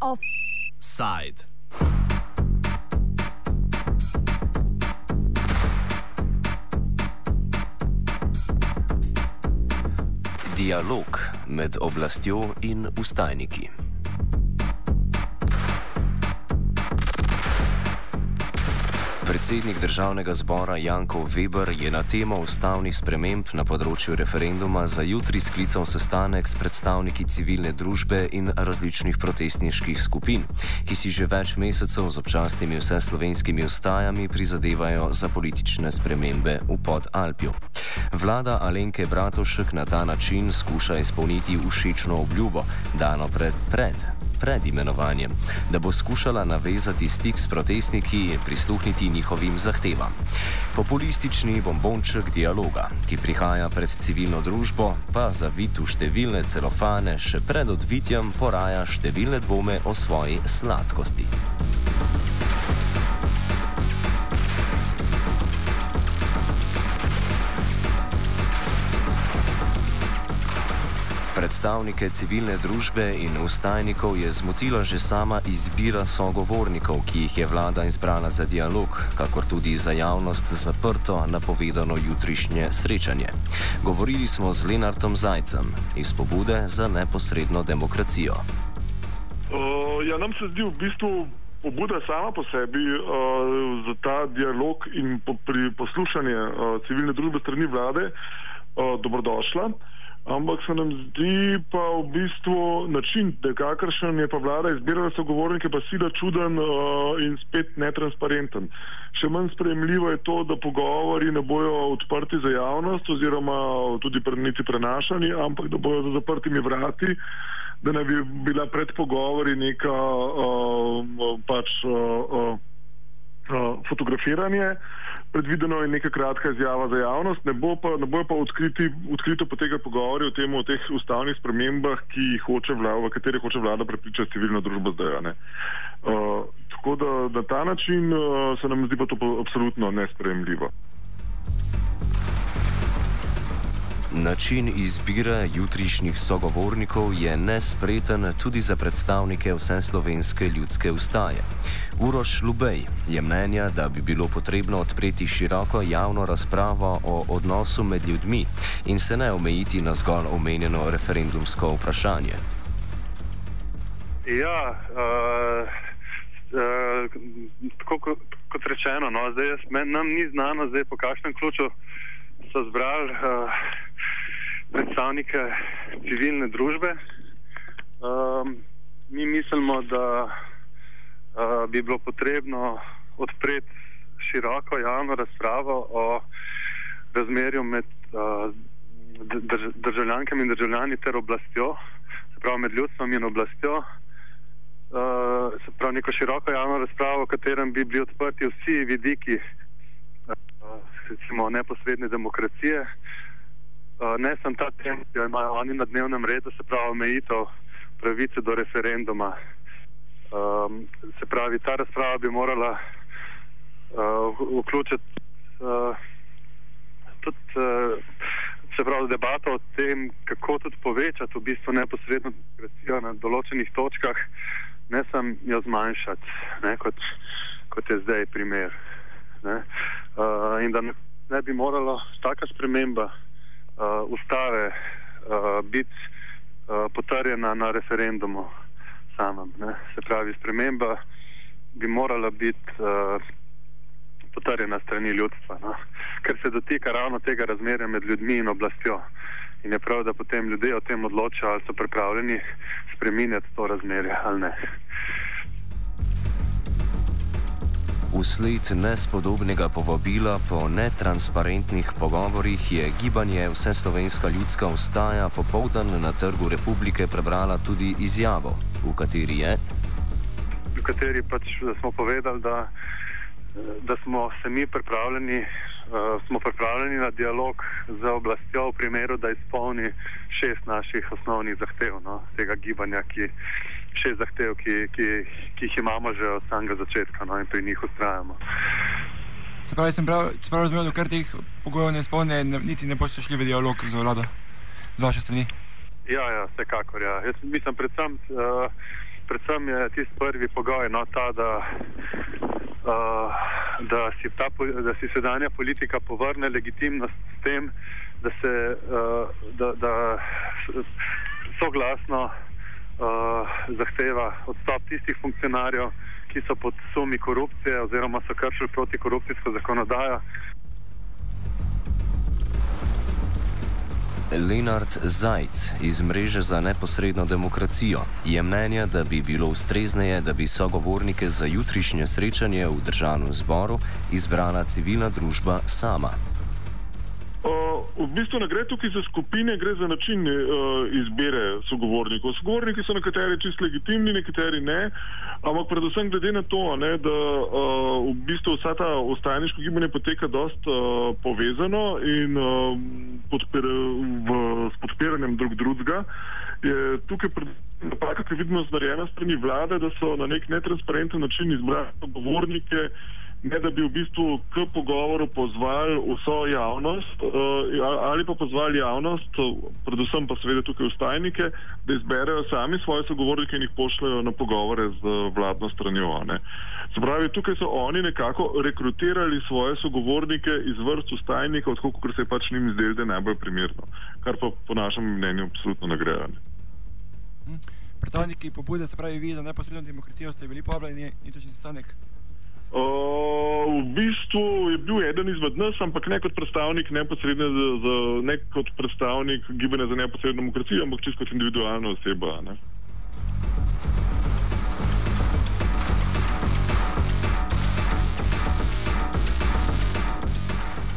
Offside. Dialog med oblastjo in ustajniki. Predsednik državnega zbora Janko Weber je na temo ustavnih sprememb na področju referenduma za jutri sklical sestanek s predstavniki civilne družbe in različnih protestniških skupin, ki si že več mesecev z občasnimi vseslovenskimi ustajami prizadevajo za politične spremembe v Podalpju. Vlada Alenke Bratošek na ta način skuša izpolniti všečno obljubo, dano pred pred pred imenovanjem, da bo skušala navezati stik s protestniki in prisluhniti njihovim zahtevam. Populistični bombonček dialoga, ki prihaja pred civilno družbo, pa zavit v številne celofane še pred odvitjem poraja številne dvome o svoji sladkosti. Predstavnike civilne družbe in ustajnikov je zmotila že sama izbira sogovornikov, ki jih je vlada izbrala za dialog, kakor tudi za javnost zaprto napovedano jutrišnje srečanje. Govorili smo z Lenartom Zajcem iz pobude za neposredno demokracijo. Uh, ja, nam se zdi v bistvu pobuda sama po sebi uh, za ta dialog in po, pri poslušanju uh, civilne družbe strani vlade uh, dobrodošla. Uh, Ampak se nam zdi pa v bistvu način, da kakršen je pa vlada izbirala sogovornike, pa sila čuden uh, in spet netransparenten. Še manj sprejemljivo je to, da pogovori ne bojo odprti za javnost oziroma tudi niti prenašani, ampak da bojo za zaprtimi vrati, da ne bi bila pred pogovori neka uh, pač. Uh, uh, uh, fotografiranje, predvideno je neka kratka izjava za javnost, ne bo pa, ne bo pa odkriti, odkrito potekati pogovori o tem, o teh ustavnih spremembah, hoče vlada, v katerih hoče vlada prepričati civilno družbo zdaj. Uh, tako da na ta način uh, se nam zdi pa to absolutno nespremljivo. Način izbire jutrišnjih sogovornikov je nespreten tudi za predstavnike vse slovenske ljudske ustaje. Uroš Lubej je mnenja, da bi bilo potrebno odpreti široko javno razpravo o odnosu med ljudmi in se ne omejiti na zgolj omenjeno referendumsko vprašanje. Ja, uh, uh, tako kot rečeno, no, jaz, men, nam ni znano, zdaj po kakšnem ključu so zbrali. Uh, predstavnike civilne družbe. Um, mi mislimo, da uh, bi bilo potrebno odpreti široko javno razpravo o razmerju med uh, drž državljankami in državljani ter oblastjo, se pravi med ljudstvom in oblastjo. Uh, se pravi neko široko javno razpravo, v katerem bi bili odprti vsi vidiki uh, recimo, neposredne demokracije, Eh, ne sem ta tem, ki jo imajo oni na dnevnem redu, se pravi omejitev pravice do referenduma. Um, se pravi, ta razprava bi morala uh, vključiti uh, tudi uh, se pravi, debato o tem, kako tudi povečati v bistvu neposredno demokracijo na določenih točkah, ne sem jo zmanjšati, ne, kot, kot je zdaj primer. Ne. Uh, in da ne, ne bi morala taka sprememba uh, ustave uh, biti uh, potrjena na referendumu samem. Ne. Se pravi, sprememba bi morala biti uh, potrjena strani ljudstva, no. ker se dotika ravno tega razmerja med ljudmi in oblastjo. In je prav, da potem ljudje o tem odločajo, ali so pripravljeni spremenjati to razmerje ali ne. Vsled nespodobnega povabila po netransparentnih pogovorih je gibanje Vse slovenska ljudska ustaja popoldan na trgu republike prebrala tudi izjavo, v kateri je. V kateri pač smo povedali, da, da smo se mi pripravljeni, uh, smo pripravljeni na dialog z oblastjo v primeru, da izpolni šest naših osnovnih zahtev no, tega gibanja, ki šest zahtev, ki, ki, ki jih imamo že od samega začetka no, in pri njih ustrajamo. Se pravi, sem prav, prav razumel, da kar teh pogojev ne spolne, niti ne boste šli v dialog z vlado, z vaše strani. Ja, ja, vsekakor. Ja. Jaz mislim, predvsem, uh, predvsem je tisti prvi pogoj, no, ta, da, uh, da, si ta, da si sedanja politika povrne legitimnost s tem, da se uh, da, da soglasno zahteva odstop tistih funkcionarjev, ki so pod sumi korupcije oziroma so kršili protikorupcijsko zakonodajo. Lenard Zajc iz mreže za neposredno demokracijo je mnenja, da bi bilo ustrezneje, da bi sogovornike za jutrišnje srečanje v državnem zboru izbrala civilna družba sama. V bistvu ne gre tukaj za skupine, gre za način uh, izbire sogovornikov. Sogovorniki so nekateri čist legitimni, nekateri ne, ampak predvsem glede na to, ne, da uh, v bistvu vsa ta ostajniško gibanje poteka dost uh, povezano in uh, podpir, v, s podpiranjem drug drugega, je tukaj napaka, ki vidimo znarjena strani vlade, da so na nek netransparenten način izbrali sogovornike ne da bi v bistvu k pogovoru pozvali vso javnost uh, ali pa pozvali javnost, predvsem pa seveda tukaj ustajnike, da izberejo sami svoje sogovornike in jih pošljajo na pogovore z vladno stranjo. Se pravi, tukaj so oni nekako rekrutirali svoje sogovornike iz vrst ustajnikov, tako kot se je pač njim zdelo, da je najbolj primerno, kar pa po našem mnenju absolutno ne gre. Hm. Predstavniki pobude, se pravi, vi za neposredno demokracijo ste bili povabljeni in to še sestanek v bistvu je bil eden izmed nas, ampak ne kot predstavnik neposredne, z, z, ne kot predstavnik gibanja za neposredno demokracijo, ampak čisto kot individualna oseba. Ne.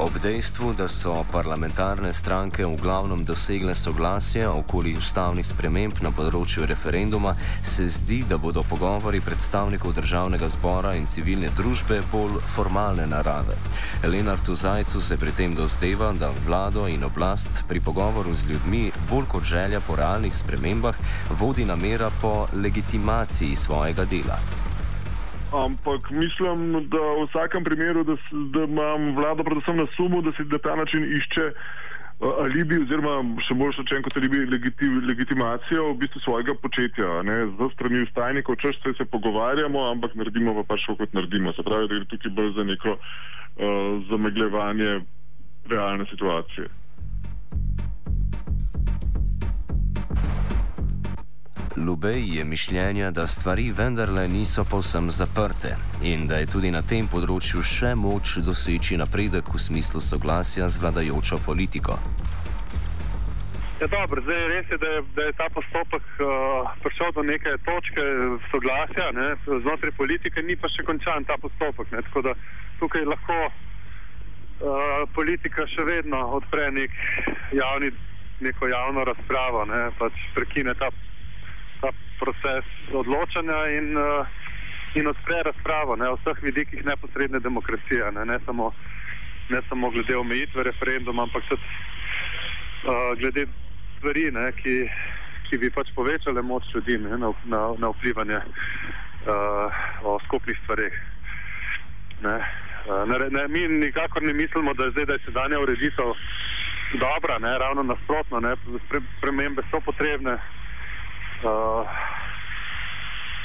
Ob dejstvu, da so parlamentarne stranke v glavnem dosegle soglasje okoli ustavnih sprememb na področju referenduma, se zdi, da bodo pogovori predstavnikov državnega zbora in civilne družbe bolj formalne narave. Lenartu Zajcu se pri tem dozdeva, da vlado in oblast pri pogovoru z ljudmi bolj kot želja po realnih spremembah vodi namera po legitimaciji svojega dela ampak mislim, da v vsakem primeru, da, da imam vlado predvsem na sumu, da se na ta način išče uh, alibi oziroma še bolj rečeno kot alibi legitim, legitimacijo v bistvu svojega početja. Ne, z strani ustajnikov, če se, se pogovarjamo, ampak naredimo pa pač kot naredimo. Se pravi, da gre tukaj bolj za neko uh, zamegljevanje realne situacije. Lubej je mišljenja, da stvari vendarle niso povsem zaprte in da je tudi na tem področju še moč doseči napredek v smislu soglasja z vladajočo politiko. Ja, dobro, zdaj res je, da je, da je ta postopek uh, prišel do neke točke soglasja ne, znotraj politike, ni pa še končan ta postopek. Ne, tako da tukaj lahko uh, politika še vedno odpre nek javni, neko javno razpravo, ne, pač prekine ta ta proces odločanja in, uh, in odpre razpravo ne, o vseh vidikih neposredne demokracije, ne, ne, samo, ne samo glede omejitve referenduma, ampak tudi uh, glede stvari, ne, ki, ki bi pač povečale moč ljudi ne, na, na, na vplivanje uh, o skupnih stvarih. Ne. Ne, ne, mi nikakor ne mislimo, da je zdaj da je sedanja ureditev dobra, ne, ravno nasprotno. Ne, spremembe so potrebne, Uh,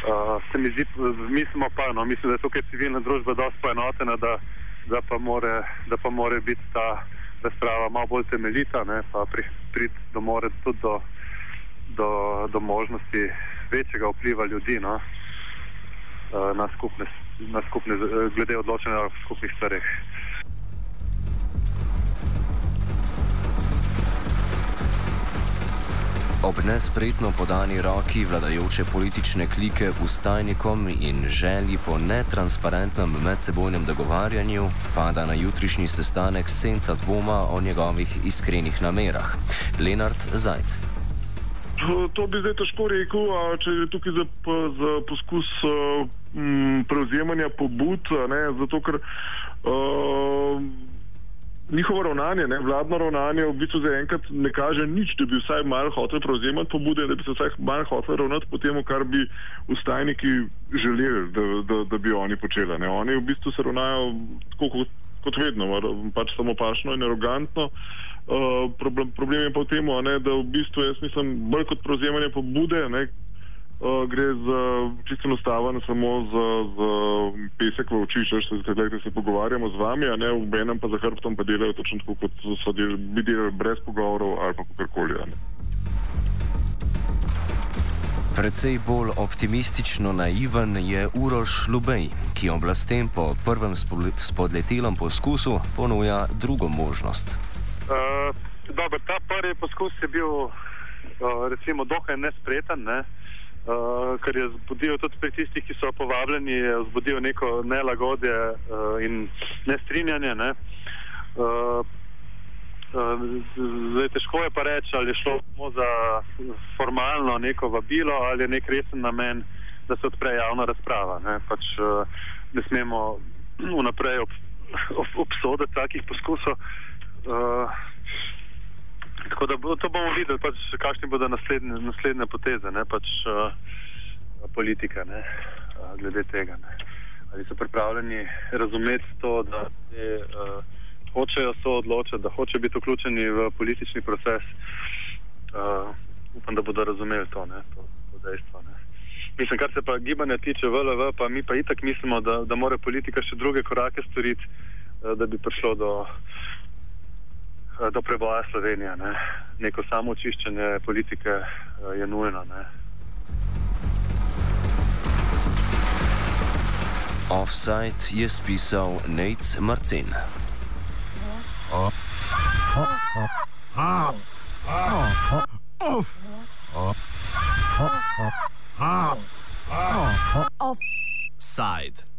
uh, se mi zdi, mislimo pa, no, mislim, da je tukaj civilna družba dosti poenotena, da, da, pa more, da pa more biti ta razprava malo bolj temeljita, ne, pa priti pri, do, tudi do, do, do možnosti večjega vpliva ljudi no, uh, na skupne, na skupne, glede odločanja o skupnih stvareh. Ob nespretno podani roki vladajoče politične klike ustajnikom in želji po netransparentnem medsebojnem dogovarjanju pada na jutrišnji sestanek senca dvoma o njegovih iskrenih namerah. Lenard Zajc. To, bi zdaj težko rekel, če je tukaj za, za poskus uh, prevzemanja pobud, ne, zato ker uh, njihovo ravnanje, ne, vladno ravnanje, v bistvu zaenkrat ne kaže nič, da bi vsaj malo hotel prevzemati pobude, da bi se vsaj malo hotel ravnati po tem, kar bi ustajniki želeli, da, da, da bi oni počeli. Ne. Oni v bistvu se ravnajo tako, kot, kot vedno, pač samo pašno in arogantno. Uh, problem, problem je pa v tem, da v bistvu jaz mislim, bolj kot prevzemanje pobude, ne, uh, gre za čisto enostavno, samo za, za pesek v oči, če se zdaj se pogovarjamo z vami, a ne v enem pa za hrbtom pa delajo točno tako, kot so delali, bi delali brez pogovorov ali pa kakorkoli. Predvsej bolj optimistično naiven je Uroš Lubej, ki oblastem po prvem spodletelem poskusu ponuja drugo možnost. Uh, dobro, ta prvi poskus je bil uh, recimo dokaj nespreten, ne? uh, ker je zbudil tudi pri tistih, ki so povabljeni, zbudil neko nelagodje uh, in nestrinjanje. Ne? Uh, Zdaj, težko je pa reči, ali je šlo samo za formalno neko vabilo ali je nek resen namen, da se odpre javna razprava. Ne, pač, uh, ne smemo vnaprej ob, ob, obsoditi takih poskusov. Uh, tako da to bomo videli, pač, kakšne bodo naslednje, naslednje poteze, ne pač uh, politike, ne, uh, glede tega. Ne. Ali so pripravljeni razumeti to, da je. Uh, hočejo se odločiti, da hočejo biti vključeni v politični proces. Uh, upam, da bodo razumeli to, ne, to, to dejstvo. Ne. Mislim, kar se pa gibanja tiče VLV, pa mi pa itak mislimo, da, da mora politika še druge korake storiti, uh, da bi prišlo do, do preboja Slovenije. Ne. Neko samo očiščenje politike uh, je nujno. Ne. Offside je spisal Nate Marcin. Offside.